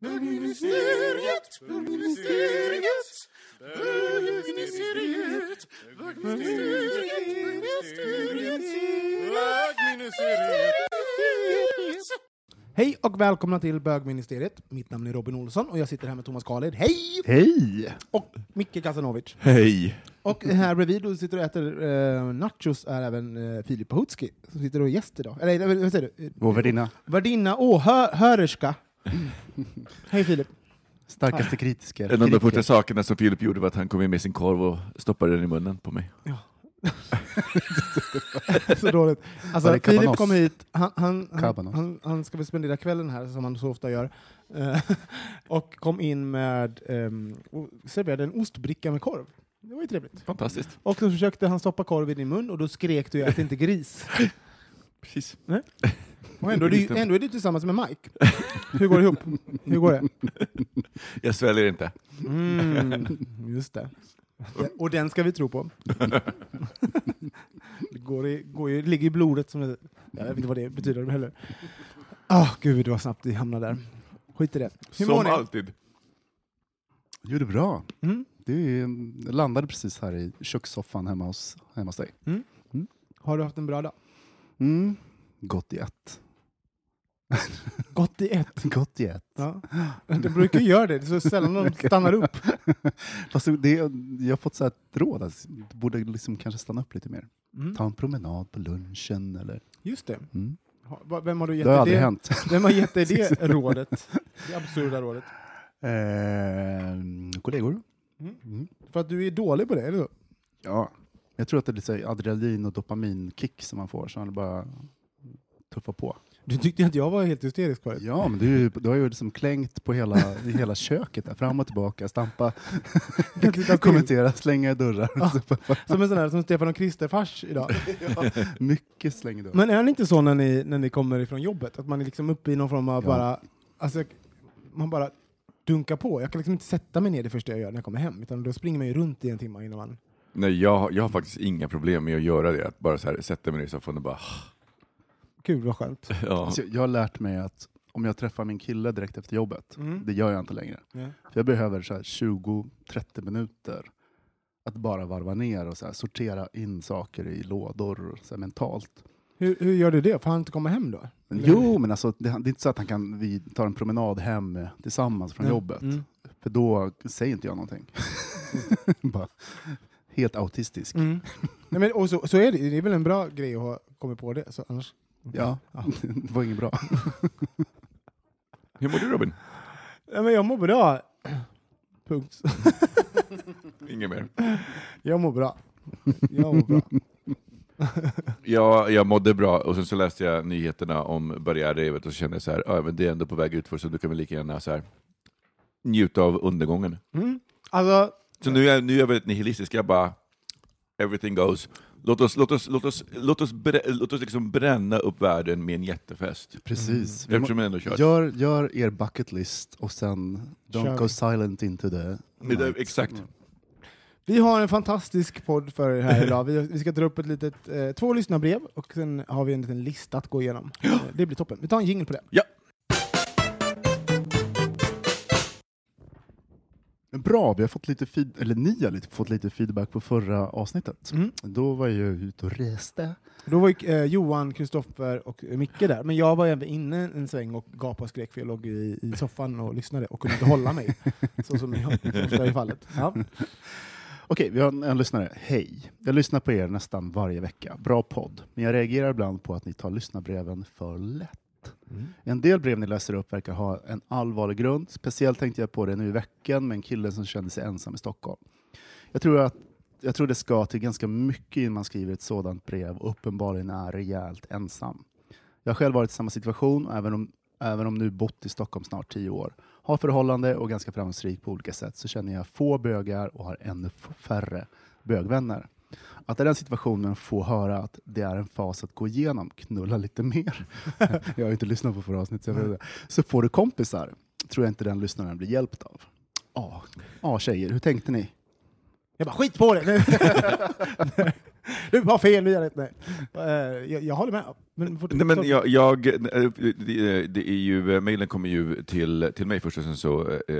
Bögministeriet, bögministeriet, bögministeriet, bögministeriet. Hej och välkomna till bögministeriet. Mitt namn är Robin Olsson och jag sitter här med Thomas Karled. Hej! Hej! Och Micke Kasanovic. Hej! Och här bredvid och sitter och äter eh, nachos är även eh, Filip Pahutski som sitter och är gäst idag. Eller vad säger du? Vår värdinna. Värdinna och hö hörerska. Hej Filip. Starkaste kritiker. En av de första sakerna som Filip gjorde var att han kom in med sin korv och stoppade den i munnen på mig. Så dåligt. Alltså, det Filip kom hit, han, han, han, han, ska väl spendera kvällen här, som han så ofta gör, Eh, och kom in med, um, och serverade en ostbricka med korv. Det var ju trevligt. Fantastiskt. Och så försökte han stoppa korv i din mun och då skrek du att inte gris. Precis. Och ändå är, du, ändå är du tillsammans med Mike. Hur går det ihop? Hur går det? Jag sväljer inte. Mm, just det. Och den ska vi tro på. Det går i, går i, ligger i blodet som det, Jag vet inte vad det betyder heller. Ah, gud vad snabbt vi hamnade där. Skit i det. Hur Som alltid. Jo, det är bra. Mm. Det är, jag landade precis här i kökssoffan hemma hos, hemma hos dig. Har du haft en bra dag? Mm. Gott i ett. Gott i ett. Gott i ett. Ja. De brukar ju göra det, det är så sällan de stannar upp. Fast det, jag har fått så ett råd, alltså, du borde liksom kanske stanna upp lite mer. Mm. Ta en promenad på lunchen eller... Just det. Mm. Vem har du gett Det har aldrig det? hänt. Vem har gett dig det rådet? Det absurda rådet. Eh, kollegor? Mm. Mm. För att du är dålig på det, eller så? Ja. Jag tror att det är lite adrenalin och dopaminkick som man får, så man bara tuffa på. Du tyckte att jag var helt hysterisk förut. Ja, men du, du har ju liksom klängt på hela, hela köket, där, fram och tillbaka, stampa, kommentera, slänga i dörrar. Ja. Som en sån här som Stefan och Krister-fars idag. Mycket släng i dörrar. Men är det inte så när ni, när ni kommer ifrån jobbet? Att man är liksom uppe i någon form av Ja. bara... Alltså, man bara dunkar på. Jag kan liksom inte sätta mig ner det första jag gör när jag kommer hem, utan då springer man ju runt i en timme innan man... Nej, jag, har- jag har faktiskt inga problem med att göra det. Att bara så här, sätta mig ner i soffan och bara... Gud vad skönt. Ja. Alltså, jag har lärt mig att om jag träffar min kille direkt efter jobbet, Mm. det gör jag inte längre. Ja. För jag behöver så här 20-30 minuter att bara varva ner och så här sortera in saker i lådor så här mentalt. Hur, hur gör du det? Får han inte komma hem då? Men, Eller- jo, men alltså, det, det är inte så att han kan, vi tar en promenad hem tillsammans från Ja. jobbet. Mm. För då säger inte jag någonting. Bara, helt autistisk. Mm. Nej, men, och så, så är det, det är väl en bra grej att ha kommit på det. Så annars... Ja, Ja. det var inget bra. Hur mår du Robin? Ja, men jag mår bra. Punkt. Inget mer. Jag mår bra. Jag mår bra. Ja, jag mådde bra och sen så läste jag nyheterna om barriärrevet och så kände jag så här, ja, men det är ändå på väg utför så du kan väl lika gärna så här, njuta av undergången. Mm. Alltså, Så nu är, nu är jag väldigt nihilistisk, jag bara, everything goes. Låt oss, låt oss, låt oss, låt oss, brä, låt oss liksom bränna upp världen med en jättefest. Precis. Må- Eftersom ändå kört. Gör, gör er bucket list och sen Kör don't vi. go silent into the night. exakt. vi har en fantastisk podd för er här idag. Vi, vi ska dra upp ett litet, eh, två lyssnarbrev och sen har vi en liten lista att gå igenom. Det blir toppen. Vi tar en jingle på det. Ja. Men Bra, vi har fått lite feed, eller ni har lite, fått lite feedback på förra avsnittet. Mm. Då var jag ute och reste. Då var ju, eh, Johan, Kristoffer och Micke där, men jag var även inne en sväng och gapade och skrek för jag låg i, i soffan och lyssnade och kunde inte hålla mig, så som jag- ofta är fallet. Ja. Okej, vi har en, en lyssnare. Hej. Jag lyssnar på er nästan varje vecka. Bra podd. Men jag reagerar ibland på att ni tar lyssnarbreven för lätt. Mm. En del brev ni läser upp verkar ha en allvarlig grund. Speciellt tänkte jag på det nu i veckan med en kille som kände sig ensam i Stockholm. Jag tror, att, jag tror det ska till ganska mycket innan man skriver ett sådant brev och uppenbarligen är rejält ensam. Jag har själv varit i samma situation, även om, även om nu bott i Stockholm snart tio år. Har förhållande och ganska framgångsrik på olika sätt, så känner jag få bögar och har ännu färre bögvänner. Att i den situationen få höra att det är en fas att gå igenom, knulla lite mer. jag har inte lyssnat på förra avsnittet, så, inte. så får du kompisar, tror jag inte den lyssnaren blir hjälpt av. Ja, ah, tjejer, hur tänkte ni? Jag bara skit på det! du har fel. Nej. Eh, jag, jag håller med. Men, Nej, men jag, jag, eh, det, det är ju, mejlen kommer ju till, till mig först och sen så eh,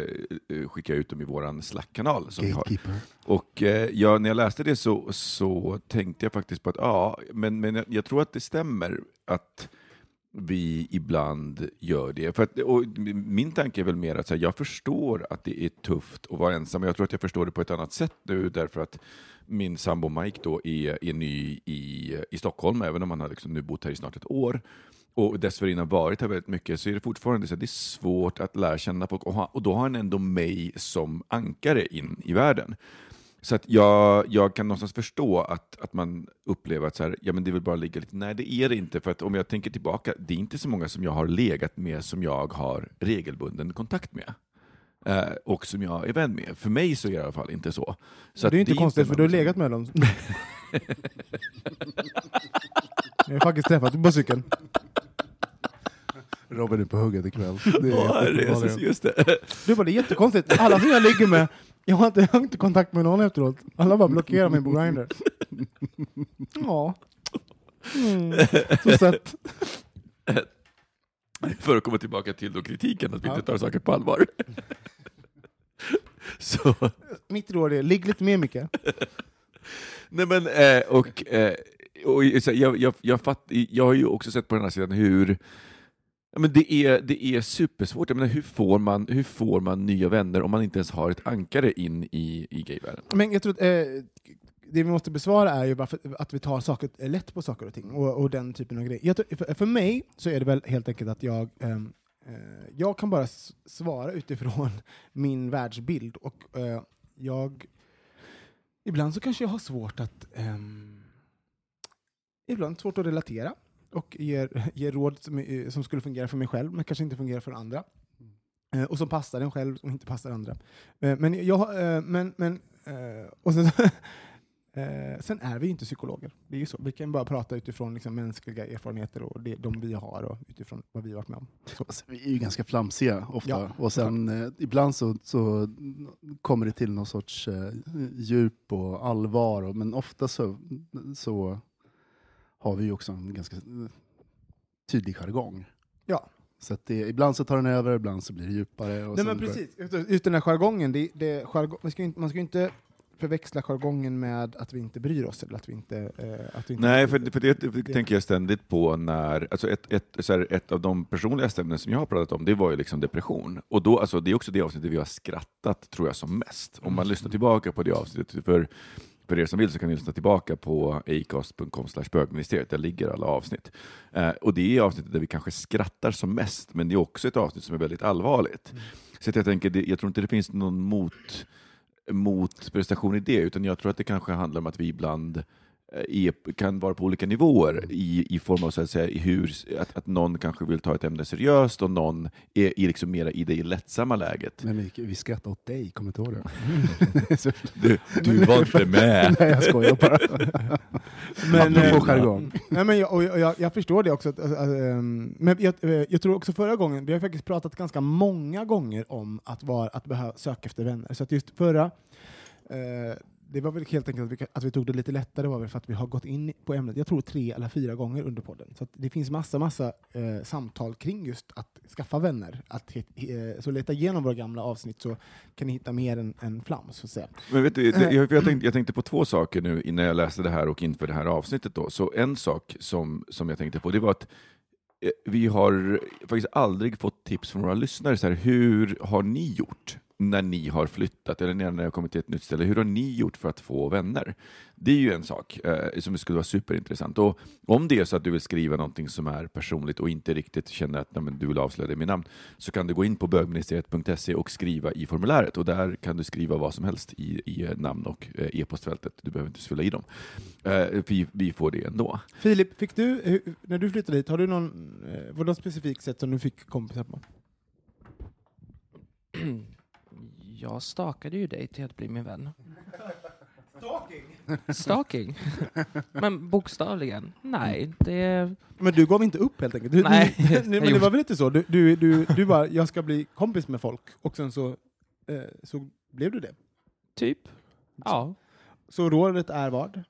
eh, skickar jag ut dem i vår Slack-kanal som vi har. Och eh, ja, när jag läste det så, så tänkte jag faktiskt på att ja, men, men jag, jag tror att det stämmer att vi ibland gör det. För att, och min tanke är väl mer att så här, jag förstår att det är tufft att vara ensam, jag tror att jag förstår det på ett annat sätt nu, därför att min sambo Mike då är, är ny i, i Stockholm, även om han har liksom nu bott här i snart ett år och dessförinnan varit här väldigt mycket, så är det fortfarande så det är svårt att lära känna folk, och, ha, och då har han ändå mig som ankare in i världen. Så att jag, jag kan någonstans förstå att, att man upplever att så här, ja, men det vill bara ligga lite... Nej, det är det inte. För att om jag tänker tillbaka, det är inte så många som jag har legat med som jag har regelbunden kontakt med. Eh, och som jag är vän med. För mig så är det i alla fall inte så. så det är inte konstigt, för du har legat med dem. jag har faktiskt träffat dig på cykeln. Robin är på hugget ikväll. Det är. Jesus, just det. Du bara, det är jättekonstigt. Alla som jag ligger med, jag har inte, jag har inte kontakt med någon efteråt. Alla bara blockerar mig på Grindr. Ja. Mm. Så sött. För att komma tillbaka till då kritiken, att vi inte tar saker på allvar. så, Mitt råd är, ligg lite mer Micke. nej men, eh, och, eh, och så, jag, jag, jag, fatt, jag har ju också sett på den här sidan hur Ja, men det, är, det är supersvårt. Jag menar, hur, får man, hur får man nya vänner om man inte ens har ett ankare in i, i gayvärlden? Men jag tror att, eh, det vi måste besvara är ju varför, att vi tar saker, lätt på saker och ting, och, och den typen av grejer. Jag tror, för, för mig så är det väl helt enkelt att jag ehm, eh, jag kan bara svara utifrån min världsbild, och eh, jag... Ibland så kanske jag har svårt att... Eh, ibland svårt att relatera, och ger, ger råd som, är- som skulle fungera för mig själv, men kanske inte fungerar för andra. Eh, och som passar en själv, som inte passar andra. Eh, men jag, eh, men, men, eh, och sen, eh, sen är vi ju inte psykologer. Det är ju så. Vi kan bara prata utifrån liksom, mänskliga erfarenheter och det, de vi har och utifrån vad vi har varit med om. Så. Alltså, vi är ju ganska flamsiga ofta. Ja, och sen eh, ibland så, så kommer det till någon sorts eh, djup och allvar. Och, men ofta så, så har vi ju också en ganska tydlig jargong. Ja. Så att det, ibland så tar den över, ibland så blir det djupare. Och Nej, men precis. Just- Just den här jargongen, det, det, jargong, man ska inte, man ska ju inte förväxla jargongen med att vi inte bryr oss. Eller att vi inte, eh, att vi inte Nej, för, för det, det tänker jag ständigt på när, alltså ett, ett, så här, ett av de personligaste ämnen som jag har pratat om, det var ju liksom depression. Och då, alltså, det är också det avsnittet vi har skrattat, tror jag, som mest. Om man lyssnar tillbaka på det avsnittet, för, för er som vill så kan ni lyssna tillbaka på acast.com bögministeriet, där ligger alla avsnitt. Eh, och det är avsnittet där vi kanske skrattar som mest, men det är också ett avsnitt som är väldigt allvarligt. Så att jag tänker, jag tror inte det finns någon mot motprestation i det, utan jag tror att det kanske handlar om att vi ibland eh, är, kan vara på olika nivåer i, i form av så att, säga, i hur, att, att någon kanske vill ta ett ämne seriöst och någon är, är liksom mera i det lättsamma läget. Men vi, vi skrattar åt dig, kommer du ihåg det? Du, du var inte med! Nej, jag skojar bara. Men, Apropå eh. Nej, men jag, och jag, jag, förstår det också. Att, alltså, ehm, men jag, eh, jag tror också förra gången, vi har faktiskt pratat ganska många gånger om att, vara, att behöva söka efter vänner. Så att just förra, eh, det var väl helt enkelt att vi, att vi tog det lite lättare var väl för att vi har gått in på ämnet, jag tror tre eller fyra gånger under podden. Så det finns massa, massa eh, samtal kring just att skaffa vänner. Att, eh, så leta igenom våra gamla avsnitt så kan ni hitta mer än, än flams. Så att säga. Men vet du, det, jag, jag, tänkte, jag tänkte på två saker nu innan jag läste det här och inför det här avsnittet. Då. Så en sak som, som jag tänkte på, det var att eh, vi har faktiskt aldrig fått tips från våra lyssnare. Så här, hur har ni gjort när ni har flyttat eller när ni har kommit till ett nytt ställe? Hur har ni gjort för att få vänner? Det är ju en sak eh, som skulle vara superintressant. Och om det är så att du vill skriva någonting som är personligt och inte riktigt känner att nej, men du vill avslöja det med namn, så kan du gå in på bögministeriet.se och skriva i formuläret. Och där kan du skriva vad som helst i, i namn och eh, e-postfältet. Du behöver inte fylla i dem. Eh, vi, vi får det ändå. Filip, fick du, när du flyttade hit, har du någon, eh, var det något specifikt sätt som du fick kompisar på? Jag stakade ju dig till att bli min vän. Stalking? Men bokstavligen? Nej, det... Men du gav inte upp helt enkelt? Du, Nej, du, men det var väl inte så? Du, du, du, du bara, jag ska bli kompis med folk, och sen så, eh, så blev du det. Typ. Ja. Så rådet är vad?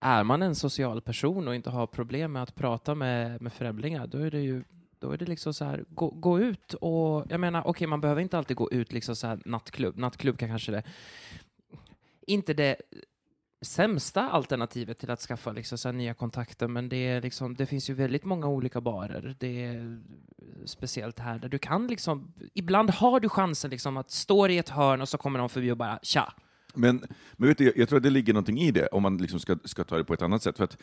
Är man en social person och inte har problem med att prata med, med främlingar, då är det ju då är det liksom så här, gå, gå ut och, jag menar, okej, man behöver inte alltid gå ut liksom så här nattklubb. Nattklubb kan kanske det, inte det sämsta alternativet till att skaffa liksom så här nya kontakter, men det, är liksom, det finns ju väldigt många olika barer. Det är speciellt här där du kan liksom, ibland har du chansen liksom att stå i ett hörn och så kommer någon förbi och bara tja. Men, men vet du, jag, jag tror att det ligger någonting i det, om man liksom ska, ska ta det på ett annat sätt. För att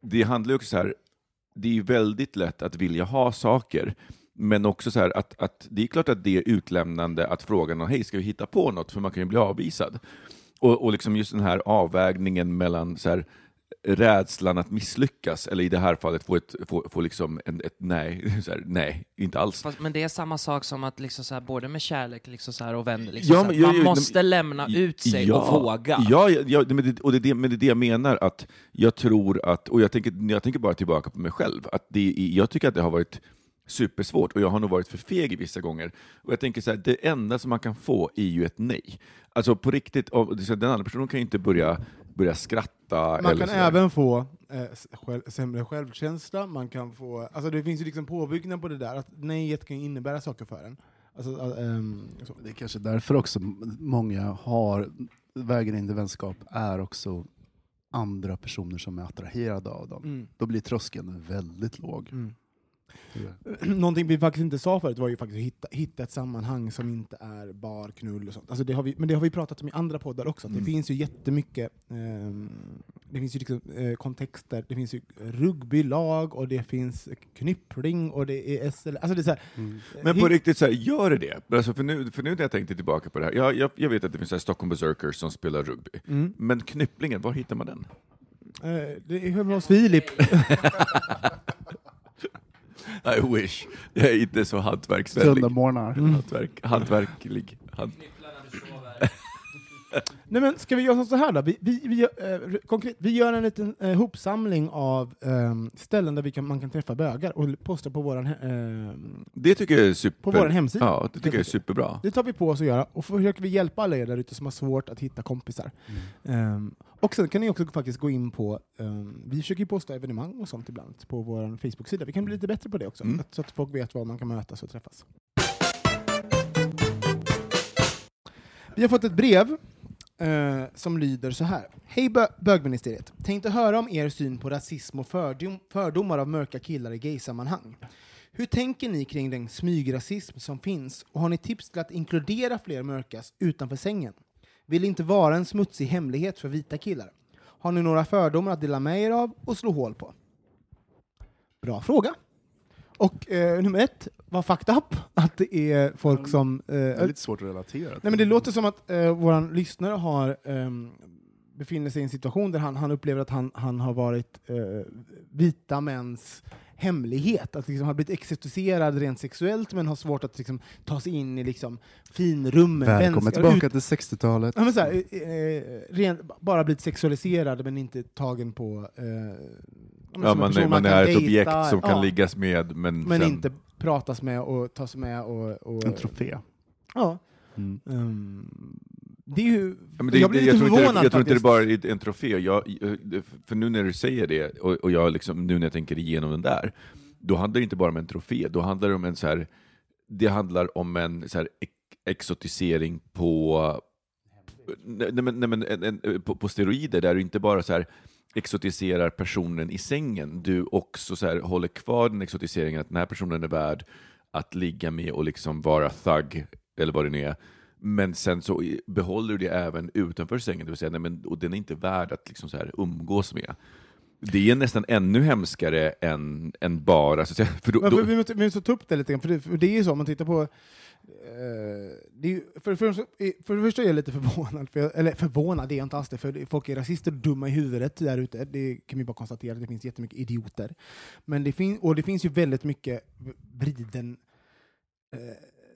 det handlar ju också så här, det är ju väldigt lätt att vilja ha saker, men också så här att, att det är klart att det är utlämnande att fråga någon, hej, ska vi hitta på något? För man kan ju bli avvisad. Och, och liksom just den här avvägningen mellan så här, rädslan att misslyckas, eller i det här fallet få, ett, få, få liksom en, ett nej, så här, nej, inte alls. Fast, men det är samma sak som att liksom så här, både med kärlek liksom så här, och vänner, liksom Ja, men här, man jag- måste lämna ut sig och våga. Ja, ja, ja men, det, och det, men det är det jag menar, att jag tror att, och jag tänker, jag tänker bara tillbaka på mig själv, att det, jag tycker att det har varit supersvårt och jag har nog varit för feg vissa gånger. Och jag tänker så här, det enda som man kan få är ju ett nej. Alltså på riktigt, den andra personen kan ju inte börja, börja skratta. Man eller kan så där. även få eh, själv, sämre självkänsla, man kan få, alltså det finns ju liksom påbyggnad på det där, att nejet kan innebära saker för en. Alltså, äh, ehm, så. Det är kanske därför också många har, vägen in till vänskap är också andra personer som är attraherade av dem. Mm. Då blir tröskeln väldigt låg. Mm. Någonting vi faktiskt inte sa förut var ju faktiskt att hitta, hitta ett sammanhang som inte är bar, knull och sånt. Alltså det har vi, men det har vi pratat om i andra poddar också. att Det Mm. finns ju jättemycket ehm, det finns ju liksom, eh, kontexter. Det finns ju rugbylag och det finns knyppling och det är SL. Alltså det är så här, Men på riktigt, så här, gör det det? Alltså för, nu, för nu när jag tänkte tillbaka på det här, jag, jag, jag vet att det finns så här Stockholm Berserkers som spelar rugby, Mm. men knypplingen, var hittar man den? Eh, det är hemma hos Filip. I wish. Jag är inte så hantverksvänlig. Söndagmorgnar. Hantverk, hantverklig. Hant... Nej, men ska vi göra så här då? Vi, vi, vi, gör, eh, konkret, vi gör en liten eh, hopsamling av ehm, ställen där vi kan, man kan träffa bögar och postar på vår Det tycker jag är super... På vår hemsida. Ja, det tycker jag är superbra. Det tar vi på oss att göra och försöker vi hjälpa alla er där ute som har svårt att hitta kompisar. Ehm, och sen kan ni också faktiskt gå in på, ehm, vi försöker ju posta evenemang och sånt ibland på vår Facebook-sida. Vi kan bli lite bättre på det också, Mm. att- så att folk vet var man kan mötas och träffas. Vi har fått ett brev eh, som lyder så här. Hej bö- bögministeriet. Tänkte höra om er syn på rasism och fördom, fördomar av mörka killar i gaysammanhang. Hur tänker ni kring den smygrasism som finns och har ni tips till att inkludera fler mörkas utanför sängen? Vill inte vara en smutsig hemlighet för vita killar. Har ni några fördomar att dela med er av och slå hål på? Bra fråga. Och eh, nummer ett var fucked up, att det är folk som... Eh, Det är lite svårt att relatera Nej, men det låter som att eh, vår lyssnare har, ehm, befinner sig i en situation där han, han upplever att han, han har varit eh, vita mäns hemlighet, att liksom har blivit exotiserad rent sexuellt men har svårt att liksom, ta sig in i liksom, finrummen. Välkommen vänskap- tillbaka ut- till 60-talet. Ja, men så här, eh, eh, rent, bara blivit sexualiserad men inte tagen på... Eh, ja, man, man kan är ett dejta, objekt som kan ja, liggas med, men, Men sen, inte pratas med och tas med och... och En trofé. Ja. Mm. ehm, det är ju... Ja, det, jag blir jag, lite tror inte, förvånad jag tror inte det bara är en trofé. Jag, för nu när du säger det, och, och jag liksom, nu när jag tänker igenom den där, då handlar det inte bara om en trofé, då handlar det om en så här, det handlar om en så här ex exotisering på, nej, men, nej, men, en, en, på, på steroider, där du inte bara så här exotiserar personen i sängen, du också så här, håller kvar den exotiseringen, att den här personen är värd att ligga med och liksom vara thug eller vad det nu är. Men sen så behåller du det även utanför sängen, det vill säga, nej, men, och den är inte värd att liksom så här umgås med. Det är nästan ännu hemskare än, än bara... Så att säga, för då, Men för, då, vi, måste, vi måste ta upp det lite grann, för det, för det är ju så om man tittar på... Eh, det är för, för, för det första är jag lite förvånad, för jag, eller förvånad det är jag inte alls det, för folk är rasister och dumma i huvudet där ute, det kan vi bara konstatera, det finns jättemycket idioter. Men det, fin, och det finns ju väldigt mycket vriden eh,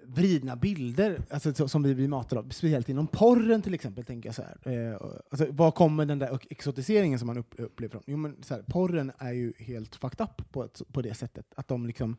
vridna bilder alltså, så- som vi blir matade av, speciellt inom porren till exempel. tänker jag så här. Eh, alltså, Var kommer den där exotiseringen som man upp, upplever från? Jo, men, så här, porren är ju helt fucked up på, ett, på det sättet. Att de liksom,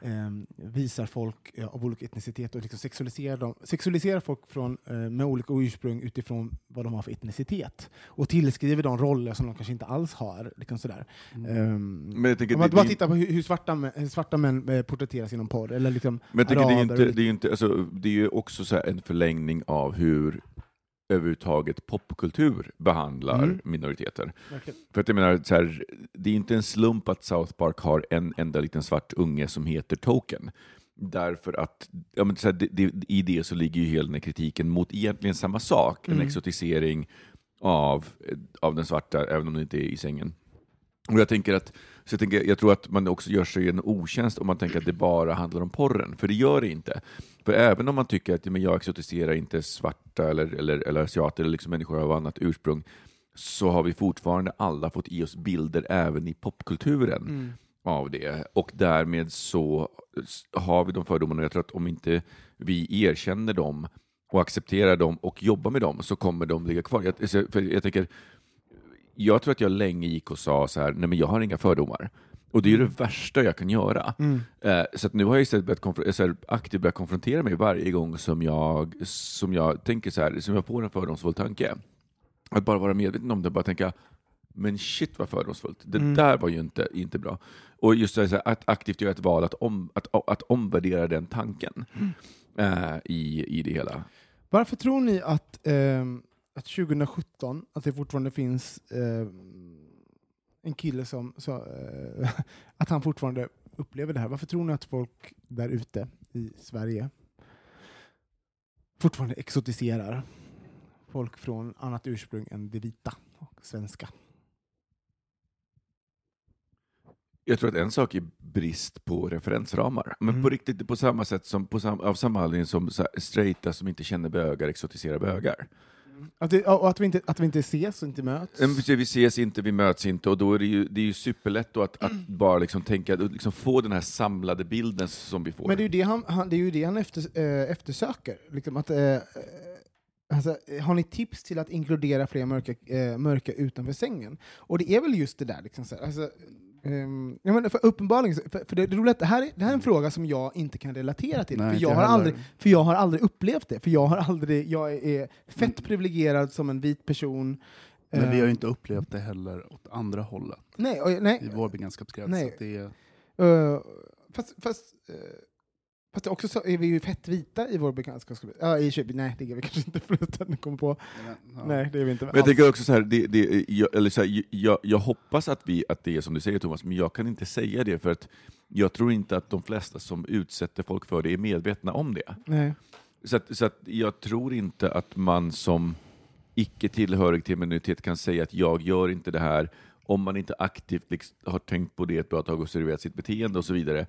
ehm, visar folk eh, av olika etnicitet och liksom sexualiserar, dem, sexualiserar folk från, eh, med olika ursprung utifrån vad de har för etnicitet. Och tillskriver de roller som de kanske inte alls har. Liksom sådär. Ehm, men jag tänker, om man bara tittar på hur, hur svarta, hur svarta män eh, porträtteras inom porr, eller liksom Men jag tänker, det, är inte, och det, är ju inte, alltså, det är ju också så en förlängning av hur överhuvudtaget popkultur behandlar Mm. minoriteter. Verkligen. För att jag menar, så här, det är inte en slump att South Park har en enda liten svart unge som heter Token. Därför att ja, men så här, det, det, i det så ligger ju hela den här kritiken mot egentligen samma sak, en Mm. exotisering av, av den svarta, även om det inte är i sängen. Och jag, tänker att, så jag, tänker, jag tror att man också gör sig en otjänst om man tänker att det bara handlar om porren, för det gör det inte. För även om man tycker att men jag exotiserar inte svarta eller, eller, eller asiater eller liksom människor av annat ursprung, så har vi fortfarande alla fått i oss bilder även i popkulturen Mm. av det. Och därmed så har vi de fördomarna. Jag tror att om inte vi erkänner dem och accepterar dem och jobbar med dem så kommer de ligga kvar. Jag, för jag, tänker, jag tror att jag länge gick och sa så här, nej men jag har inga fördomar. Och det är ju det värsta jag kan göra. Mm. Eh, så nu har jag istället börjat konfr- så här, aktivt börjat konfrontera mig varje gång som jag, som jag tänker så här, som jag får en fördomsfull tanke. Att bara vara medveten om det, bara tänka, men shit vad fördomsfullt. Det Mm. där var ju inte, inte bra. Och just så här, att aktivt göra ett val att, om, att, att omvärdera den tanken eh, i, i det hela. Varför tror ni att, ehm, att 2017, att det fortfarande finns ehm, en kille som, så, eh, att han fortfarande upplever det här? Varför tror ni att folk där ute i Sverige fortfarande exotiserar folk från annat ursprung än det vita och svenska? Jag tror att en sak är brist på referensramar. Men Mm. på riktigt på samma sätt som på sam, av samma anledning som så här, straighta som inte känner bögar exotiserar bögar. Att, det, och att, vi inte, att vi inte ses och inte möts? Precis, Vi ses inte, vi möts inte och då är det ju, det är ju superlätt att, att bara liksom tänka, att liksom få den här samlade bilden som vi får. Men det är ju det han, han, det är ju det han efter, eh, eftersöker. Liksom att, eh, alltså, har ni tips till att inkludera fler mörka, eh, mörka utanför sängen? Och det är väl just det där. Liksom, så här, alltså, ehm, jag menar, för uppenbarligen, för, för det, det, roliga det, här är, det här är en fråga som jag inte kan relatera till. Nej, för, jag har heller. aldrig, för jag har aldrig upplevt det. För jag, har aldrig, jag är fett privilegierad som en vit person. Men vi har ju inte upplevt det heller åt andra hållet nej, och, nej, i vår bekantskapskrets. Nej. Det är, Uh, fast, fast, uh, fast också så är vi ju fett vita i vår bekantskapsgrupp. Ja, i Köping. Nej, det är vi kanske inte förresten kommer på. ja. Nej, det är vi inte. Men jag tänker också så här, det, det, jag, eller så här jag, jag hoppas att, vi, att det är som du säger Thomas, men jag kan inte säga det för att jag tror inte att de flesta som utsätter folk för det är medvetna om det. Nej. Så, att, så att jag tror inte att man som icke tillhörig till minoritet kan säga att jag gör inte det här om man inte aktivt liksom har tänkt på det ett bra tag och serverat sitt beteende och så vidare.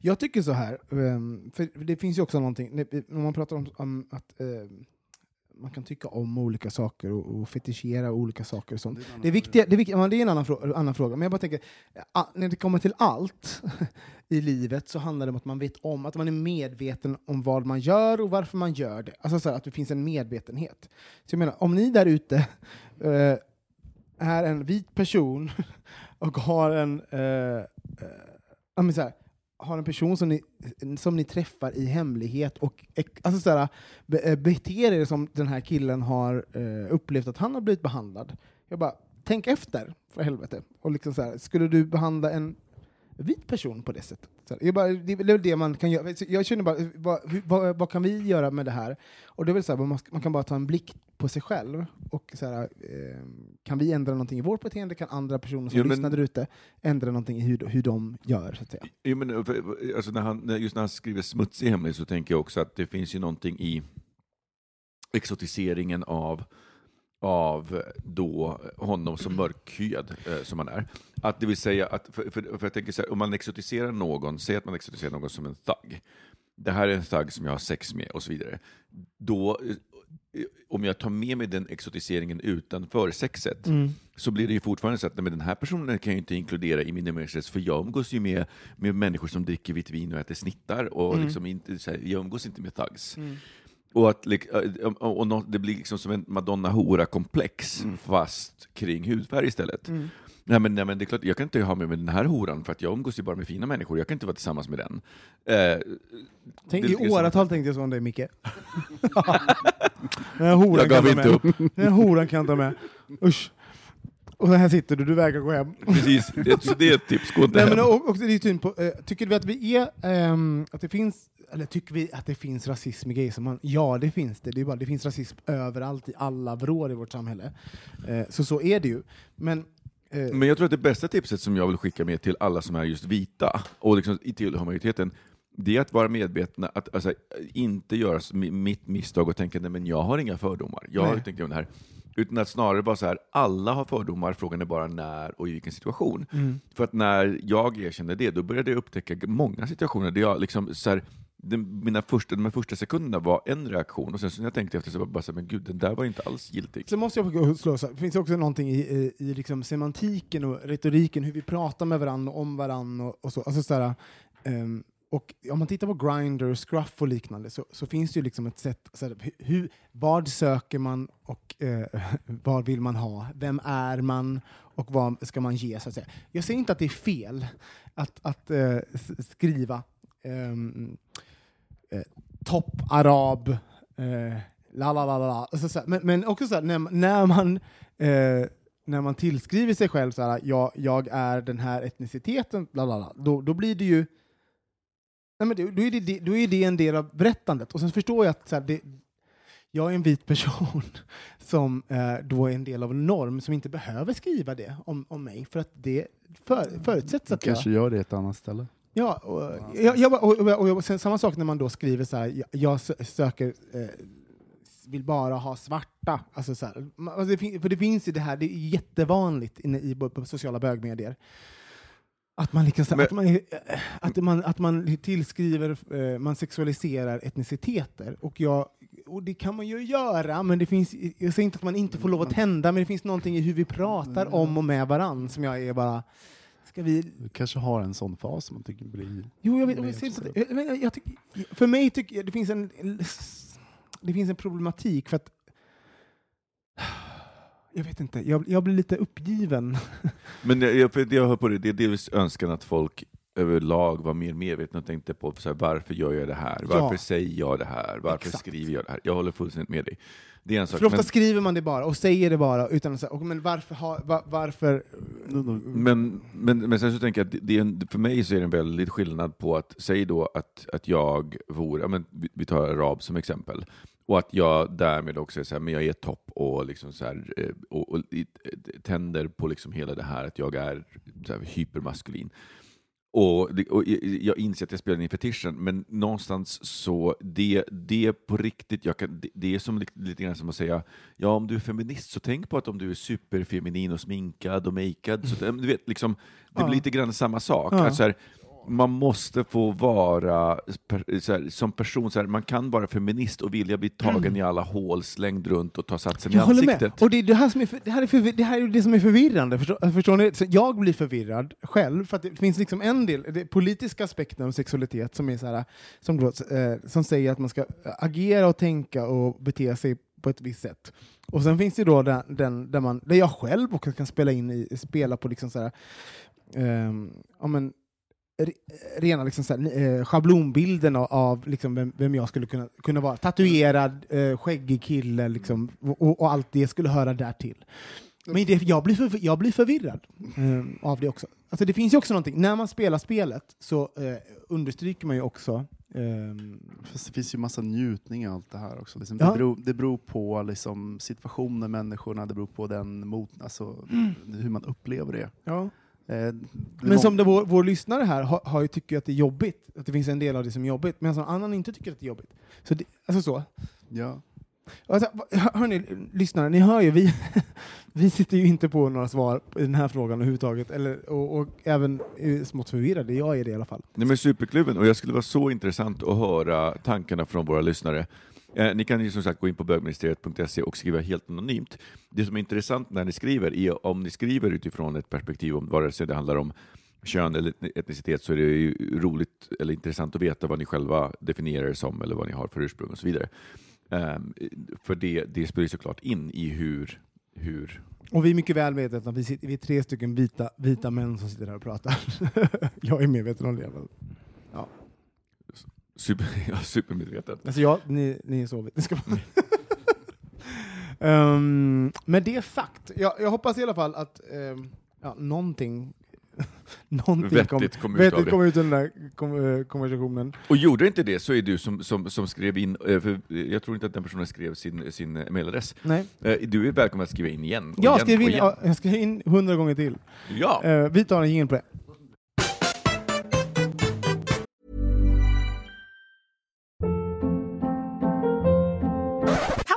Jag tycker så här, ehm, för det finns ju också någonting, när man pratar om, om att ehm, man kan tycka om olika saker och, och fetischera olika saker och sånt. Det är, viktiga, det, är viktiga, det är en annan, frå, annan fråga, men jag bara tänker, när det kommer till allt i livet så handlar det om att man vet om, att man är medveten om vad man gör och varför man gör det. Alltså så här, att det finns en medvetenhet. Så jag menar, om ni där ute eh, är en vit person och har en, ja, men så här, har en person som ni, som ni träffar i hemlighet och alltså så här, be, eh, beter er som den här killen har eh, upplevt att han har blivit behandlad. Jag bara, tänk efter, för helvete. Och liksom så här, skulle du behandla en vit person på det sättet. Så jag bara, det är väl det man kan göra. Jag känner bara, vad, vad, vad kan vi göra med det här? Och det är väl så här, man, kan bara ta en blick på sig själv. Och så här, eh, kan vi ändra någonting i vårt beteende? Kan andra personer som men- lyssnar där ute ändra någonting i hur, hur de gör? Så att säga. Jo, men, för- alltså när han, just när han skriver smutsig hemlig så tänker jag också att det finns ju någonting i exotiseringen av, av då honom som mörkhyad eh, som han är. Att det vill säga, att, för, för, för jag tänker så här, om man exotiserar någon, säg att man exotiserar någon som en thug. Det här är en thug som jag har sex med och så vidare. Då, eh, om jag tar med mig den exotiseringen utanför sexet, så blir det ju fortfarande så att nej, den här personen kan jag inte inkludera i min umgängeskrets, för jag umgås ju med, med människor som dricker vitt vin och äter snittar, och liksom inte, här, jag umgås inte med thugs. Och, att, och, och nå- det blir liksom som en madonna-hora-komplex, fast kring hudfärg istället. Nej men, nej men det är klart, jag kan inte ha med mig den här horan, för att jag umgås ju bara med fina människor, jag kan inte vara tillsammans med den. Eh, Tänk, I åratal tänkte jag så om dig, Micke. Den här horan Jag gav inte med. Den här horan kan jag ta med. Usch. Och här sitter du, du vägrar gå hem. Precis, det, är ett tips, gå inte Nej, hem. men och- också, det är synd på, eh, tycker vi att vi är, ehm, att det finns, eller tycker vi att det finns rasism i gaysammanhang? Ja, det finns det. Det, är bara, det finns rasism överallt, i alla vrår i vårt samhälle. Eh, så så är det ju. Men, eh, Men jag tror att det bästa tipset som jag vill skicka med till alla som är just vita, och liksom tillhör majoriteten, det är att vara medvetna, att alltså, inte göra mitt misstag och tänka nej men jag har inga fördomar, jag har tänkt om det här. Utan att snarare vara så här, alla har fördomar, frågan är bara när och i vilken situation. Mm. För att när jag erkände det, då började jag upptäcka många situationer där jag liksom så här, den, mina första, de första sekunderna var en reaktion, och sen så när jag tänkte efter så var jag bara så här, men gud, den där var inte alls giltig. Så måste jag få slå så. Det finns också någonting i, i, i liksom semantiken och retoriken, hur vi pratar med varandra och om varandra och, och så. Alltså så här, um, och om man tittar på Grindr, Scruff och liknande så, så finns det ju liksom ett sätt, så här, hur, vad söker man och eh, vad vill man ha? Vem är man och vad ska man ge? Så att säga. Jag säger inte att det är fel att, att eh, skriva ehm, eh, topp arab, eh, la la la la, men, men också så här, när, när man eh, när man tillskriver sig själv så här, jag, jag är den här etniciteten, la la la, då, då blir det ju Nej, men det, då, är det- då är det en del av berättandet. Och sen förstår jag att så här, det, jag är en vit person som eh, då är en del av en norm som inte behöver skriva det om, om mig, för att det för, förutsätts att jag... Kanske gör det i ett annat ställe. Ja, och, jag, jag, bara- och, och, och, sen, samma sak när man då skriver så här, jag, jag sö- söker, eh, vill bara ha svarta. Alltså så här, alltså det, fin- för det finns ju det här, det är jättevanligt inne i på sociala bögmedier. Att man, liksom, Men- att man, eh, att man, att man tillskriver, eh, man sexualiserar etniciteter. Och, jag, och det kan man ju göra, men det finns, jag säger inte att man inte får lov att tända, men det finns någonting i hur vi pratar om och med varann som jag är bara, ska vi Du kanske har en sån fas som man tycker blir... Jo, jag vet. Jag att- jag, men jag, jag tycker, för mig tycker jag det finns en, det finns en problematik för att jag vet inte, jag, jag blir lite uppgiven. Men jag, det jag hör på det, det är delvis önskan att folk överlag var mer medvetna och tänkte på så här, varför gör jag det här? Varför Ja. säger jag det här? Varför Exakt. skriver jag det här? Jag håller fullständigt med dig. Det är en sak. För ofta Men, skriver man det bara och säger det bara utan att säga, men varför, ha, va, varför men, men, men sen så tänker jag att det- är en, för mig så är det en väldigt skillnad på att, säg då att, att jag vore, ja, men vi- tar arab som exempel, och att jag därmed också är så här, men jag är topp och, liksom så här, eh, och, och i- tänder på liksom hela det här att jag är så här, hypermaskulin. Och, och jag- inser att jag spelar in fetischen, men någonstans så, det, det är på riktigt, jag kan, det, det är som lite, grann som att säga, ja om du är feminist så tänk på att om du är superfeminin och sminkad och makead, så, du vet, liksom, det blir lite grann samma sak. Ja. Att så här, man måste få vara, per, här, som person, så här, man kan vara feminist och vilja bli tagen i alla hål, slängd runt och ta satsen i Jag håller ansiktet. med. Och det är det här som är, för, det här är, för, det här är det som är förvirrande. Förstår, förstår ni? Så jag blir förvirrad själv, för att det finns liksom en del, det politiska aspekten av sexualitet som, är så här, som, då, eh, som säger att man ska agera och tänka och bete sig på ett visst sätt. Och sen finns det då den, den där, man, där jag själv också kan spela in i, spela på liksom så här, ehm, ja, men, rena liksom så här, eh, schablonbilden av, av liksom vem, vem jag skulle kunna, kunna vara. Tatuerad, eh, skäggig kille liksom, och, och allt det skulle höra där till. Men det, jag, blir för, jag blir förvirrad ehm, av det också. Alltså det finns ju också någonting, när man spelar spelet så eh, understryker man ju också ehm, Fast det finns ju massa njutning i allt det här också. Liksom, Ja. det, beror, det beror på liksom, situationen, människorna, det beror på den mot, alltså, hur man upplever det. ja. Eh, Men som det, vår, vår lyssnare här har, har ju tycker att det är jobbigt, att det finns en del av det som är jobbigt, medan någon annan inte tycker att det är jobbigt. Så det, alltså så. ja. Alltså, hör- hörni, lyssnare, ni hör ju, vi, vi sitter ju inte på några svar i den här frågan överhuvudtaget, eller, och, och även är smått förvirrade, jag är det i alla fall. Nej, men Superklubben, och jag skulle vara så intressant att höra tankarna från våra lyssnare. Eh, ni kan ju som sagt gå in på bögministeriet.se och skriva helt anonymt. Det som är intressant när ni skriver är om ni skriver utifrån ett perspektiv om vare sig det handlar om kön eller etnicitet så är det ju roligt eller intressant att veta vad ni själva definierar det som eller vad ni har för ursprung och så vidare. Ehm, för det, det spelar ju såklart in i hur, hur Och vi är mycket väl medvetna, vi, sitter, vi är tre stycken vita, vita män som sitter här och pratar. jag är medveten om det. Men, super, ja, supermedveten. alltså jag, ni, ni är så vetenskapliga. um, med det sagt, jag, jag hoppas i alla fall att um, ja, någonting Någonting Vettigt kom ut vettigt av det. kom ut ur den där kom, eh, konversationen. Och gjorde inte det så är du som, som, som skrev in, eh, för jag tror inte att den personen skrev sin, sin mailadress. Nej. Eh, Du är välkommen att skriva in igen. Jag igen skrev in, igen. ja, jag skrev in hundra gånger till. Ja! Vi tar en jingel på det.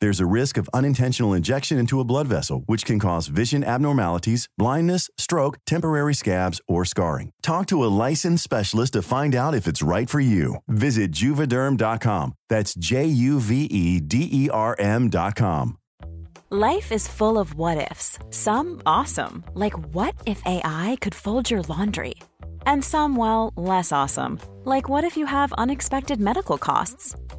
There's a risk of unintentional injection into a blood vessel, which can cause vision abnormalities, blindness, stroke, temporary scabs, or scarring. Talk to a licensed specialist to find out if it's right for you. Visit juvederm.com. That's J U V E D E R M.com. Life is full of what ifs. Some awesome, like what if AI could fold your laundry? And some, well, less awesome, like what if you have unexpected medical costs?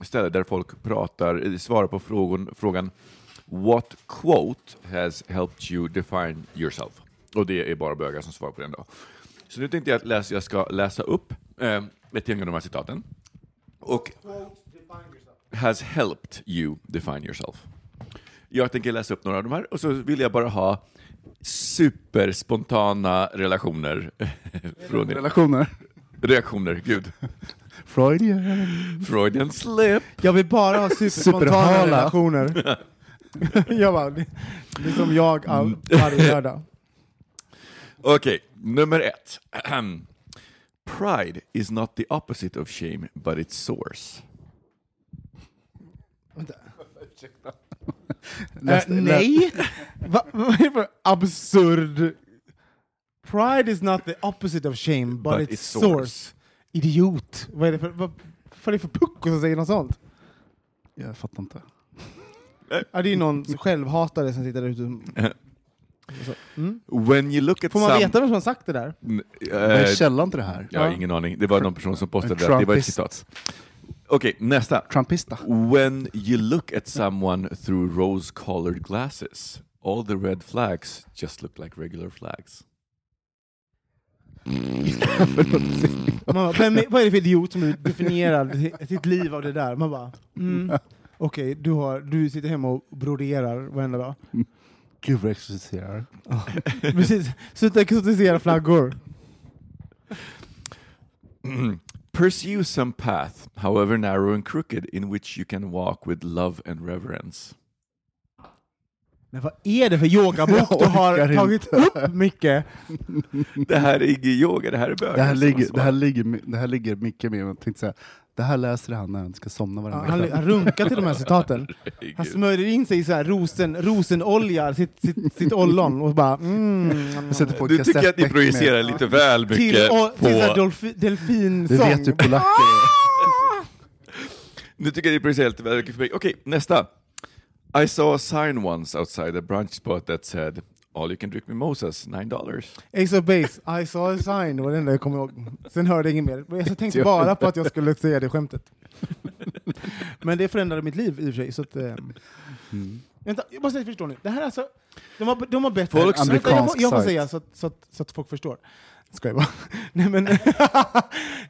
ställe där folk pratar, svarar på frågan, frågan What quote has helped you define yourself? Och det är bara bögar som svarar på den då. Så nu tänkte jag att läsa, jag ska läsa upp eh, ett gäng av de här citaten. Och has helped you define yourself. Jag tänker läsa upp några av de här och så vill jag bara ha superspontana relationer från er. Relationer. Reaktioner, gud. Freudian. Freudian slip. Jag vill bara ha superspontana relationer. jag bara, det, det är som jag all, varje lördag. Okej, nummer ett. Pride is not the opposite of shame, but its source. Eh, nej! Va, vad är det för absurd... Pride is not the opposite of shame, but, But its, its source. source. Idiot! Vad är det för, vad, vad är det för pucko som säger något sånt? Jag fattar inte. Ja, det är någon självhatare som sitter där ute och Så. Mm. When you look at Får man some... veta vem som har sagt det där? N- Vad är eh, källan till det här? Jag har Ja. ingen aning. Det var någon person som postade det. Det var ett citat. Okej, nästa. Trumpista. When you look at someone through rose-colored glasses, all the red flags just look like regular flags. Man bara, vem är, vad är det för idiot som definierar si- sitt liv av det där? Man bara, mm. okej, du, har, du sitter hemma och broderar varenda dag. Gud vad exorciserar. Precis, sluta exotisera flaggor. Pursue some path, however narrow and crooked, in which you can walk with love and reverence. Men vad är det för yogabok Jag du har tagit upp, Micke? Det här är ingen yoga, det här är bögar. Det här, ligger, det, här ligger, det här ligger Micke med. Jag tänkte säga, det här läser han när han ska somna Ja, varenda Han, runkar till de här citaten. Han smörjer in sig i så här rosen, rosenoljar sitt, sitt, sitt ollon och bara mm. Jag sätter på Du tycker att ni projicerar med- lite väl Till, mycket och, på... till så delfi, delfinsång. Det vet ju polacker. Nu tycker jag ni projicerar lite väl mycket för mig. Okej, nästa. I saw a sign once outside a brunch spot that said All you can drink mimosas, nine dollars. Ace of Base, I saw a sign, det var det enda jag kommer ihåg. Sen hörde jag inget mer. Men Jag tänkte bara på att jag skulle säga det skämtet. Men det förändrade mitt liv i och för sig. Så att, eh, Mm. Vänta, jag måste säga, förstår ni? Det här är alltså, de har, de har bett Folks Vänta, jag, jag får säga så att, så, att, så att folk förstår. Ska jag bara. Nej men, Nej,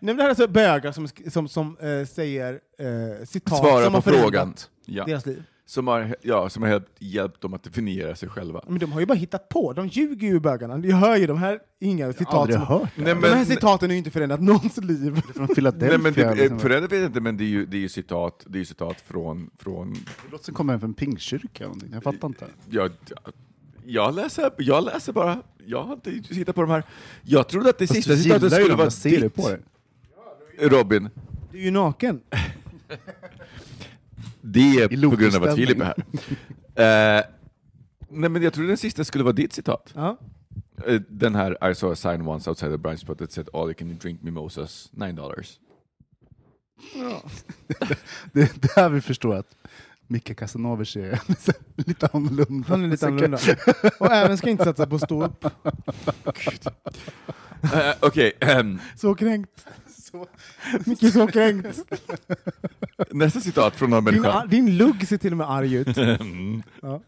men det här är alltså bögar som, som, som eh, säger eh, citat Svara som på har förändrat frågan. Ja. deras liv. Som har, ja, som har hjälpt, hjälpt dem att definiera sig själva. Men de har ju bara hittat på, de ljuger ju bögarna. Jag hör ju de här inga citat Aldrig som, hört Nej, De här men, citaten har ju inte förändrat någons liv. Från nej, Philadelphia. men det, eh, vet jag inte, men det är ju, det är ju citat, det är ju citat från, från Det låter som kommer från en pingstkyrka eller någonting. Jag fattar inte. jag, jag, läser, jag läser bara, jag har inte hittat på de här. Jag trodde att det Fast sista du citatet ju skulle dem, vara jag ser det ditt, på dig. Robin. Du är ju naken. Det är på grund av att. Filip är här. Eh, nej, men jag trodde den sista skulle vara ditt citat. Ja. Eh, Den här I saw a sign once outside the brunch spot that said all you can drink mimosas, nine dollars. Det är där vi förstår att Micke Casanovers är lite annorlunda. Han är lite annorlunda. Och även ska inte satsa på stå upp. Eh, Okej, ehm, Så kränkt. Mycket så kränkt. nästa citat från någon Din, människa. din lugg ser till och med arg ut. Mm. Ja.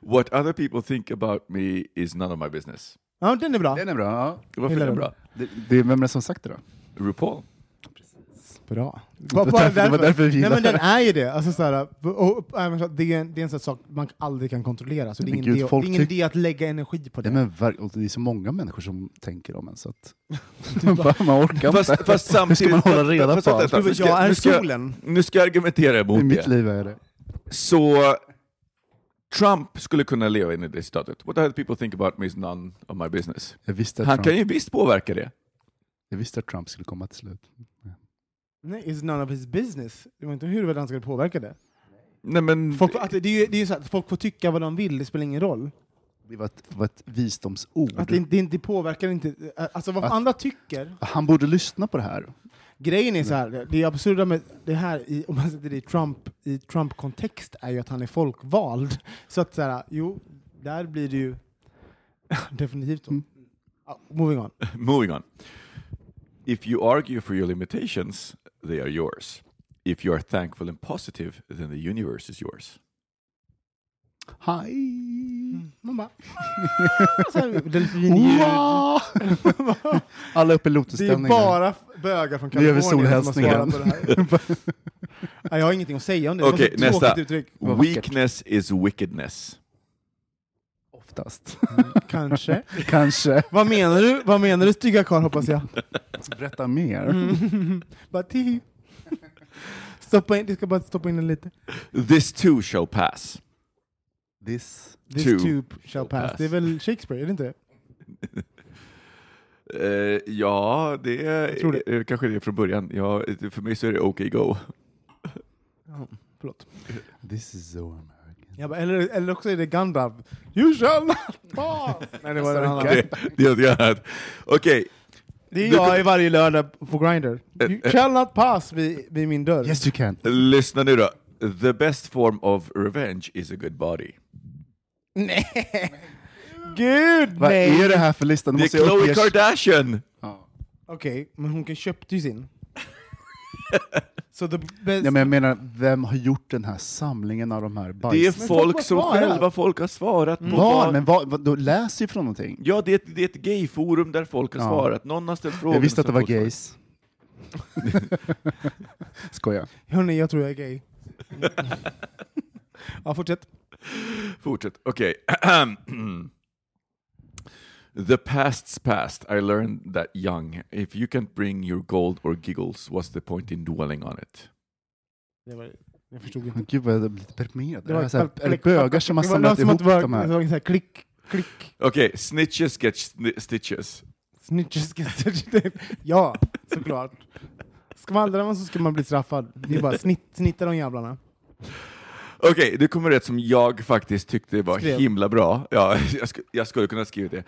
What other people think about me is none of my business. Ja, den är bra. Den är bra. Ja. Varför är Gillar den den. bra? Det, det, vem är det som sagt det då? RuPaul. Bra. Det var därför- det var därför vi Nej men den är ju det. Alltså, så här, och, och, det, är en, det är en sån sak man aldrig kan kontrollera, så det är ingen, gud, idé, det är ingen idé att lägga energi på det. Nej, men det är så många människor som tänker om en så att man, bara, man orkar Fast, inte. fast Hur ska samtidigt... man hålla reda fast på allt? nu ska- jag är nu ska. Nu ska jag argumentera I emot mitt det. liv är det. Så Trump skulle kunna leva in i det citatet. What other people think about me is none of my business. Jag visste, att Han Trump, kan ju visst påverka det. jag visste att Trump skulle komma till slut. Nej, it's none of his business. Det var inte hur han skulle påverka det. Nej men... Folk, att det, det är ju det är ju så att folk får tycka vad de vill, det spelar ingen roll. Det var ett, var ett visdomsord. Att det, det, det påverkar inte... Alltså vad Att- andra tycker. Han borde lyssna på det här. Grejen är så här, det absurda med det här, i, om man sätter det i Trump i Trump-kontext, är ju att han är folkvald. Så att så här, jo, där blir det ju definitivt så. Mm. Ja, moving on. Moving on. If you argue for your limitations, they are yours. If you are thankful and positive, then the universe is yours. Hej! Man bara... delfinljud. Alla uppe i Det är bara bögar från Kalifornien som har svarat på det här. Ja, jag har ingenting att säga om det. Okej, så nästa. Weakness is wickedness. Oftast. Kanske. Kanske. Vad menar du? Vad menar du stygga karl hoppas jag? Berätta mer. Mm. Stoppa in, du ska bara stoppa in den lite. This too shall pass. This. This Too tube shall pass. pass. Det är väl Shakespeare, är det inte det? Eh, ja, det är tror det. eh, kanske det är från början. Ja, för mig så är det OK Go. Ja, förlåt. This is so American. Jag bara, eller, eller också är det Gandalf. You shall not pass! Nej, det var en annan. Det, det är något annat. Okej, Det är Du- jag i varje lördag på Grindr. Eh, You eh. shall not pass vid, vid min dörr. Yes you can. lyssna nu då. The best form of revenge is a good body. Nej! Gud, Vad nej! är det här för lista? Det är Khloe Kardashian! Ja. Okej, men hon kan- köpte ju sin. Så the best... Ja, men jag menar, vem har gjort den här samlingen av de här Det är bajs... Men folk som svarat. själva folk har svarat på. Var? vad- Men vad, vad, då läs ju från någonting. Ja, det är ett, det är ett gayforum där folk har Ja. svarat. Någon har ställt frågor. Jag visste att det var gays. Skojar. Hörni, jag tror jag är gay. ja, fortsätt. Fortsätt. Okej. The past's past. I learned that young. If you can't bring your gold or giggles, what's the point in dwelling on it? Det var, jag förstod inte. Gud vad jag blev lite deprimerad. Det var är det bögar som har det samlat ihop det var- de Det här? var så här klick, klick. Okej, snitches get sni- stitches. Snitches get stitches. Ja, såklart. Skvallrar man så ska man bli straffad. Det är bara snitt, snitta de jävlarna. Okej, det kommer rätt som jag faktiskt tyckte var Skrev. himla bra. Ja, jag, sk- jag skulle kunna skriva det.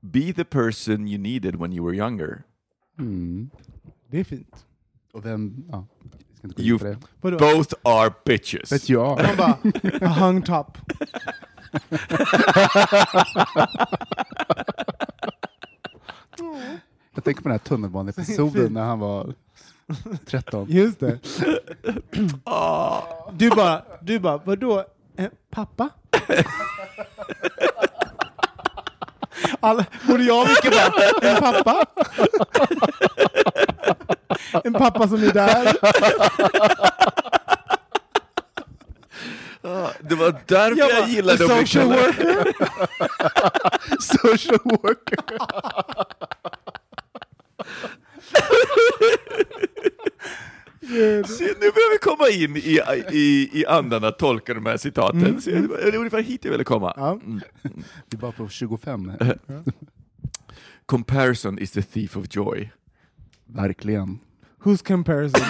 Be the person you needed when you were younger. Mm. Det är fint. Och vem... Ja, jag ska inte gå You- in på det. Vadå? Both are bitches. Vet jag. Man bara, a hung top. Jag tänker på den här tunnelbaneepisoden när han var 13. Just det. Du bara, du bara, vadå? Eh, pappa? Alla, både jag och Micke bara, en pappa? En pappa som är där? Ah, Det var därför Jag bara, gillade att bli social kallad. worker? Social worker. Se, nu börjar vi komma in i, i, i andan att tolka de här citaten. Det var det var ungefär hit jag ville komma. Ja. Mm. Vi är bara på 25. Comparison is the thief of joy. Verkligen. Who's comparison?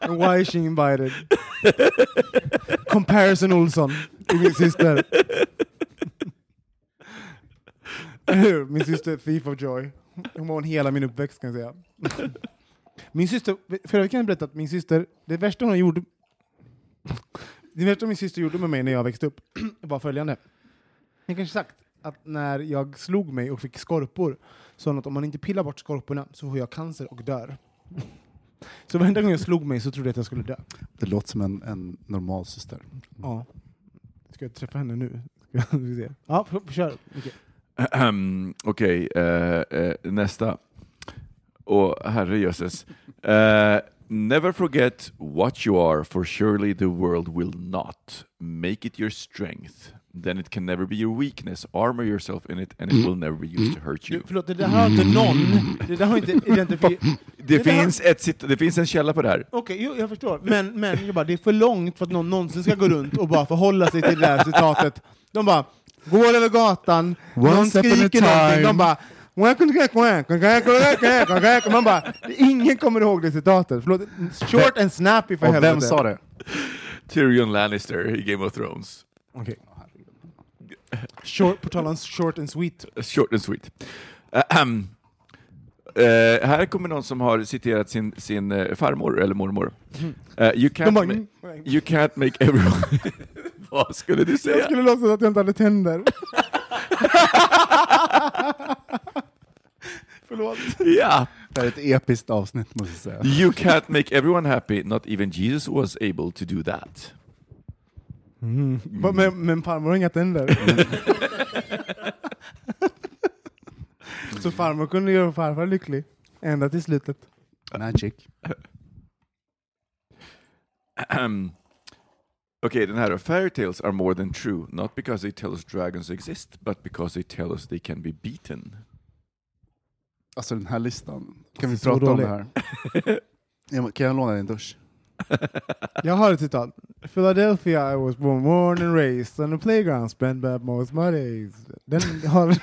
And why is she invited? Comparison Olsson, är min syster. Min syster Thief of Joy. Hon var hela min uppväxt kan jag säga. Min syster, förra veckan jag berättat att min syster, det värsta hon gjorde det värsta min syster gjorde med mig när jag växte upp var följande. Jag kanske sagt att när jag slog mig och fick skorpor sa hon att om man inte pillar bort skorporna så får jag cancer och dör. Så varenda gång jag slog mig så trodde jag att jag skulle dö. Det låter som en, en normal syster. Ja. Ska jag träffa henne nu? Ska vi se. Ja, kör. Okej. Okej, eh, eh, nästa. Och herrejösses. Eh, never forget what you are, for surely the world will not. Make it your strength. Then it can never be your weakness. Armor yourself in it and it will never be used to hurt Du, you. förlåt, det där har inte någon... Det där har inte identifierat... Det, finns, ett, det finns en källa på det här. Okej, jo, jag förstår. Men, men jag bara, det är för långt för att någon någonsin ska gå runt och bara förhålla sig till det där citatet. De bara går över gatan, någon Once a skriker någonting, de bara man bara, ingen kommer ihåg det citatet. Förlåt, short and snappy för Och helvete. vem sa det? Tyrion Lannister i Game of Thrones. Okej. Short, på tal om short and sweet. Short and sweet. Ahem. Eh, här kommer någon som har citerat sin, sin eh, farmor, eller mormor. Eh, you, can't bara, ma- you can't make everyone... Vad skulle du jag säga? skulle låtsas att jag inte hade tänder. Förlåt. Ja. Det här är ett episkt avsnitt måste jag säga. You can't make everyone happy, not even Jesus was able to do that. Va- Men, men farmor har inga tänder. Så farmor kunde göra farfar lycklig. Ända till slutet. Magic. Okej, den här då. Fairy tales are more than true, not because they tell us dragons exist, but because they tell us they can be beaten. Alltså den här listan. Kan vi Så prata om dålig. det här? Ja, Kan jag låna din dusch? Jag har ett citat. Philadelphia I was born, born and raised on the playground, spent by most my days. Den har, Den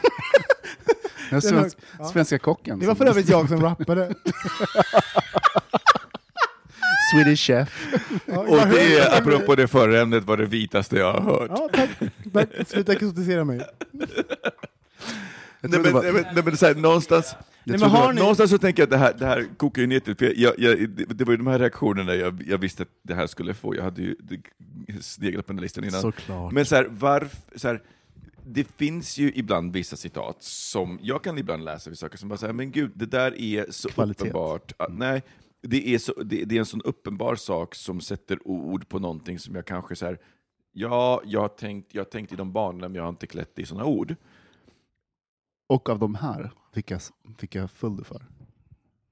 Den svensk, ja. Svenska kocken. det var som- för övrigt jag som rappade. Swedish chef. Ja, Och det, apropå det förra ämnet, var det vitaste jag har hört. Ja, tack. tack. Sluta exotisera mig. Nej, men, nej, men, nej, men så här, någonstans, men trodde har bara- ni- någonstans så tänker jag att det här, det här kokar ju ner till, för jag, jag, det, det var ju de här reaktionerna jag, jag visste att det här skulle få, jag hade ju det- sneglat på den här listan innan. Såklart. Men så här, varf, så här, det finns ju ibland vissa citat som jag kan ibland läsa vid saker som bara säger men gud, det där är så Kvalitet. uppenbart. Att, nej, det är, så, det, det är en sån uppenbar sak som sätter ord på någonting som jag kanske så här, ja, jag har tänkt, jag har tänkt i de banorna, men jag har inte klätt i såna ord. Och av de här fick jag, fick jag full för.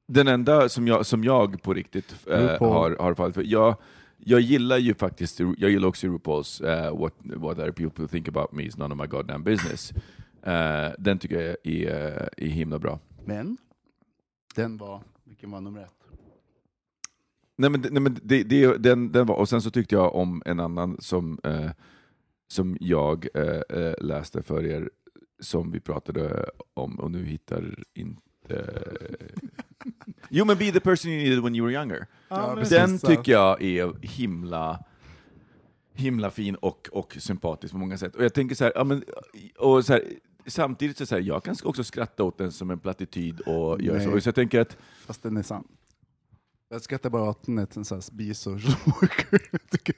Den enda som jag, som jag på riktigt eh, har, har fallit för, jag, jag gillar ju faktiskt, jag gillar också RuPaul's eh, what, what other people think about me is none of my goddamn business. Eh, den tycker jag är, är himla bra. Men den var, vilken var nummer ett? Nej men, nej, men det, det, den, den var, och sen så tyckte jag om en annan som, eh, som jag eh, eh, läste för er, som vi pratade om, och nu hittar inte... jo men Be the person you needed when you were younger. Ja. Den tycker jag är himla himla fin och, och sympatisk på många sätt. Och jag tänker så här, ja, men, och så här samtidigt så, så här, jag kan också skratta åt den som en plattityd och göra så. Så jag tänker att Fast den är sann. Jag skrattar bara åt den är en sån här bisocial worker. Jag tycker-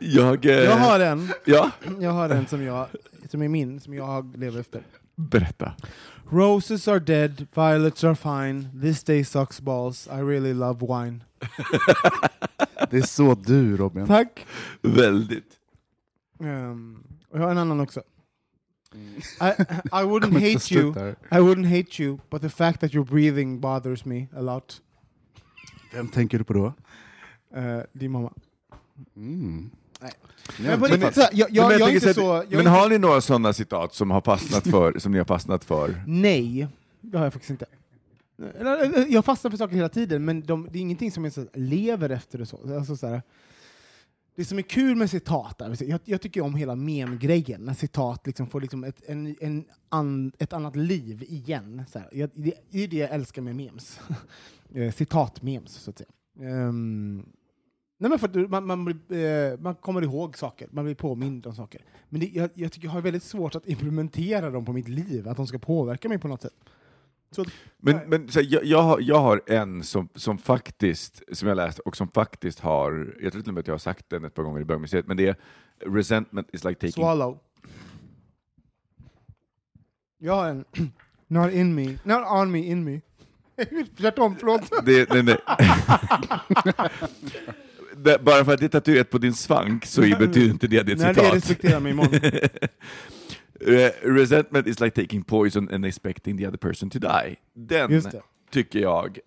jag... eh, Jag har en, Ja, jag har en som, jag, som är min, som jag lever efter. berätta. Roses are dead, violets are fine, this day sucks balls, I really love wine. Det är så du Robin. Tack! Väldigt. Um, och jag har en annan också. I, I wouldn't hate you, där. I wouldn't hate you, but the fact that you're breathing bothers me a lot. Vem tänker du på då? Uh, din mamma. Mm. Nej. Men på men- riktigt, så här, jag, jag, Men jag, är tänker inte så så... här, Jag är men inte, har ni några sådana citat som, har fastnat för, som ni har fastnat för? Nej, det har jag faktiskt inte. Jag fastnar för saker hela tiden, men de, det är ingenting som jag så, lever efter och så. Alltså, så här, det som är kul med citat, är, jag, jag tycker om hela mem-grejen, när citat liksom får liksom ett, en, en an, ett annat liv igen. Så här. Jag, det, det är det jag älskar med memes. Eh, citat-memes, så att säga. Um, nej men för att man, man, blir, eh, man kommer ihåg saker, man blir påmind om saker. Men det, jag, jag tycker jag har väldigt svårt att implementera dem på mitt liv, att de ska påverka mig på något sätt. Så, Men, Nej. men så här, jag, jag, har, jag har en som, som faktiskt, som jag läst och som faktiskt har, jag tror till och med att jag har sagt den ett par gånger i bögmuseet, men det är Resentment is like taking... swallow. Jag har en Not in me, not on me, in me. Tvärtom, förlåt. Det, nej, nej. det, bara för att det är tatuerat på din svank så betyder inte det att det är Nej, ett det citat. respekterar mig imorgon. Eh, Resentment is like taking poison and expecting the other person to die. Den tycker jag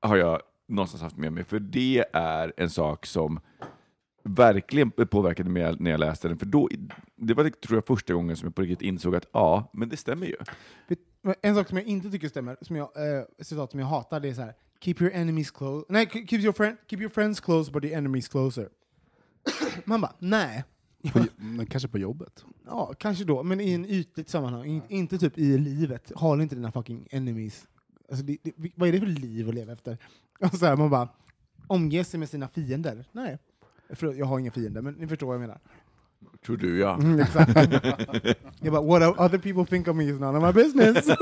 har jag någonstans haft med mig, för det är en sak som verkligen påverkade mig när jag läste den, för då, det var tror jag första gången som jag på riktigt insåg att ja, men det stämmer ju. En sak som jag inte tycker stämmer, som jag, eh, citat som jag hatar, det är så här. Keep your enemies close. Nej, ke- keep your, friend, keep your friends close but your enemies closer. Man bara, nej. På, men kanske på jobbet. Ja, kanske då, men i en ytligt sammanhang. In, inte typ i livet. Håll inte dina fucking enemies. Alltså, det, det, vad är det för liv att leva efter? Och så här, man bara, omge sig med sina fiender. Nej. Förlåt, jag har inga fiender, men ni förstår vad jag menar. Tror du ja. Mm, exakt. jag bara, what other people think of me is none of my business.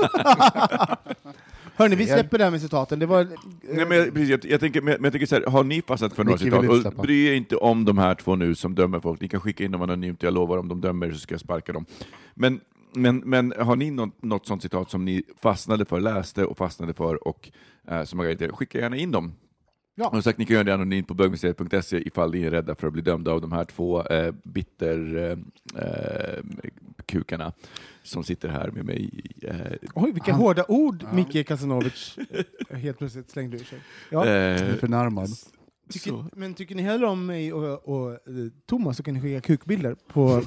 Hörni, vi släpper det här med citaten. Det var... Nej, men jag, precis, jag, jag tänker, men, jag tänker så här, har ni fastnat för några citat? Och bry er inte om de här två nu som dömer folk, ni kan skicka in dem anonymt, jag lovar om de dömer så ska jag sparka dem. Men, men, men har ni något, något sånt citat som ni fastnade för, läste och fastnade för och eh, som har skicka gärna in dem. Ja. Och som sagt, ni kan göra det anonymt på bögmuseet.se ifall ni är rädda för att bli dömda av de här två eh, bitter eh, eh, som sitter här med mig. Eh, Oj, vilka hårda ord Micke Kasanovic eh, helt plötsligt slängde ur sig. Ja. Eh, förnärmad. Tycker, så. men tycker ni hellre om mig och, och eh, Thomas så kan ni skicka kukbilder på,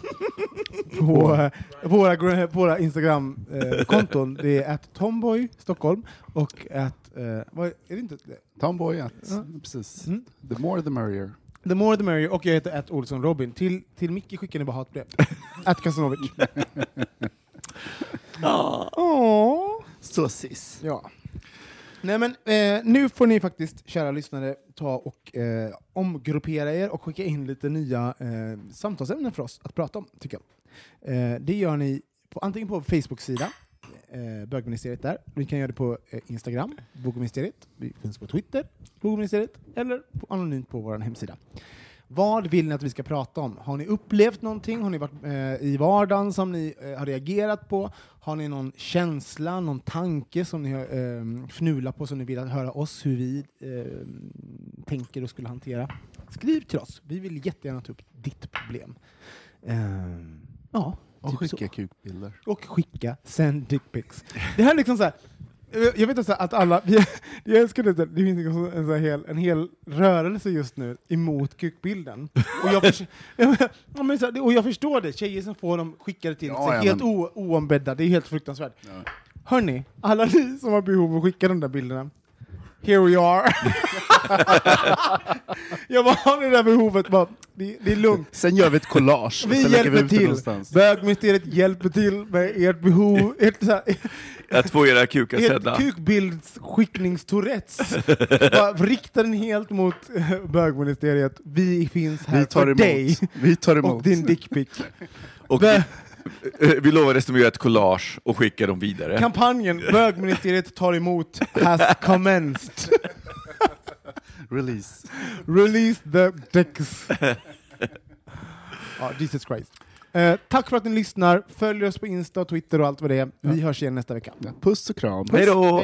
på, på våra, på våra Instagram-konton. det är att Tomboy Stockholm och att... Eh, vad, är det inte det? Tomboy, att, Ja. precis. Mm. The more the merrier. The more the merrier, och jag heter att Olsson Robin. Till, till Micke skickar ni bara hatbrev. att Kasanovic. Så sis. Ja. Nej men eh, nu får ni faktiskt, kära lyssnare, ta och eh, omgruppera er och skicka in lite nya eh, samtalsämnen för oss att prata om, tycker jag. Eh, det gör ni på, antingen på Facebook-sida, eh, bögministeriet där, ni kan göra det på eh, Instagram, bogministeriet, vi finns på Twitter, bogministeriet, eller på, anonymt på vår hemsida. Vad vill ni att vi ska prata om? Har ni upplevt någonting? Har ni varit eh, i vardagen som ni eh, har reagerat på? Har ni någon känsla, någon tanke som ni har eh, fnulat på som ni vill att höra oss hur vi eh, tänker och skulle hantera? Skriv till oss. Vi vill jättegärna ta upp ditt problem. Eh, ja, och typ skicka så. kukbilder. Och skicka, send dickpics. Det här är liksom så här, jag vet inte att alla, jag älskar det, det finns liksom en, så hel, en hel rörelse just nu emot kukbilden. Och jag, förs- ja, men så och jag förstår det, tjejer som får dem skickade till Ja, sig ja, helt men- o, oombedda, det är helt fruktansvärt. Hörni, alla ni som har behov av att skicka de där bilderna, here we are. jag bara har det där behovet, bara, det, det är lugnt. Sen gör vi ett collage. och Vi sen hjälper det till. Bögmysteriet hjälper till med ert behov, ert, så här, Att få era kukar sedda. ert kukbildsskickningstourettes. Rikta den helt mot eh, bögministeriet. Vi finns här Vi tar för dig emot. Vi tar och emot. din dickpic. Och vi, lovar att göra ett collage och skicka dem vidare. Kampanjen Bögministeriet tar emot has commenced. Release. Release the dicks. ja, Jesus Christ. Eh, tack för att ni lyssnar. Följ oss på Insta och Twitter och allt vad det är. Vi hörs igen nästa vecka. Puss och kram. Hej då!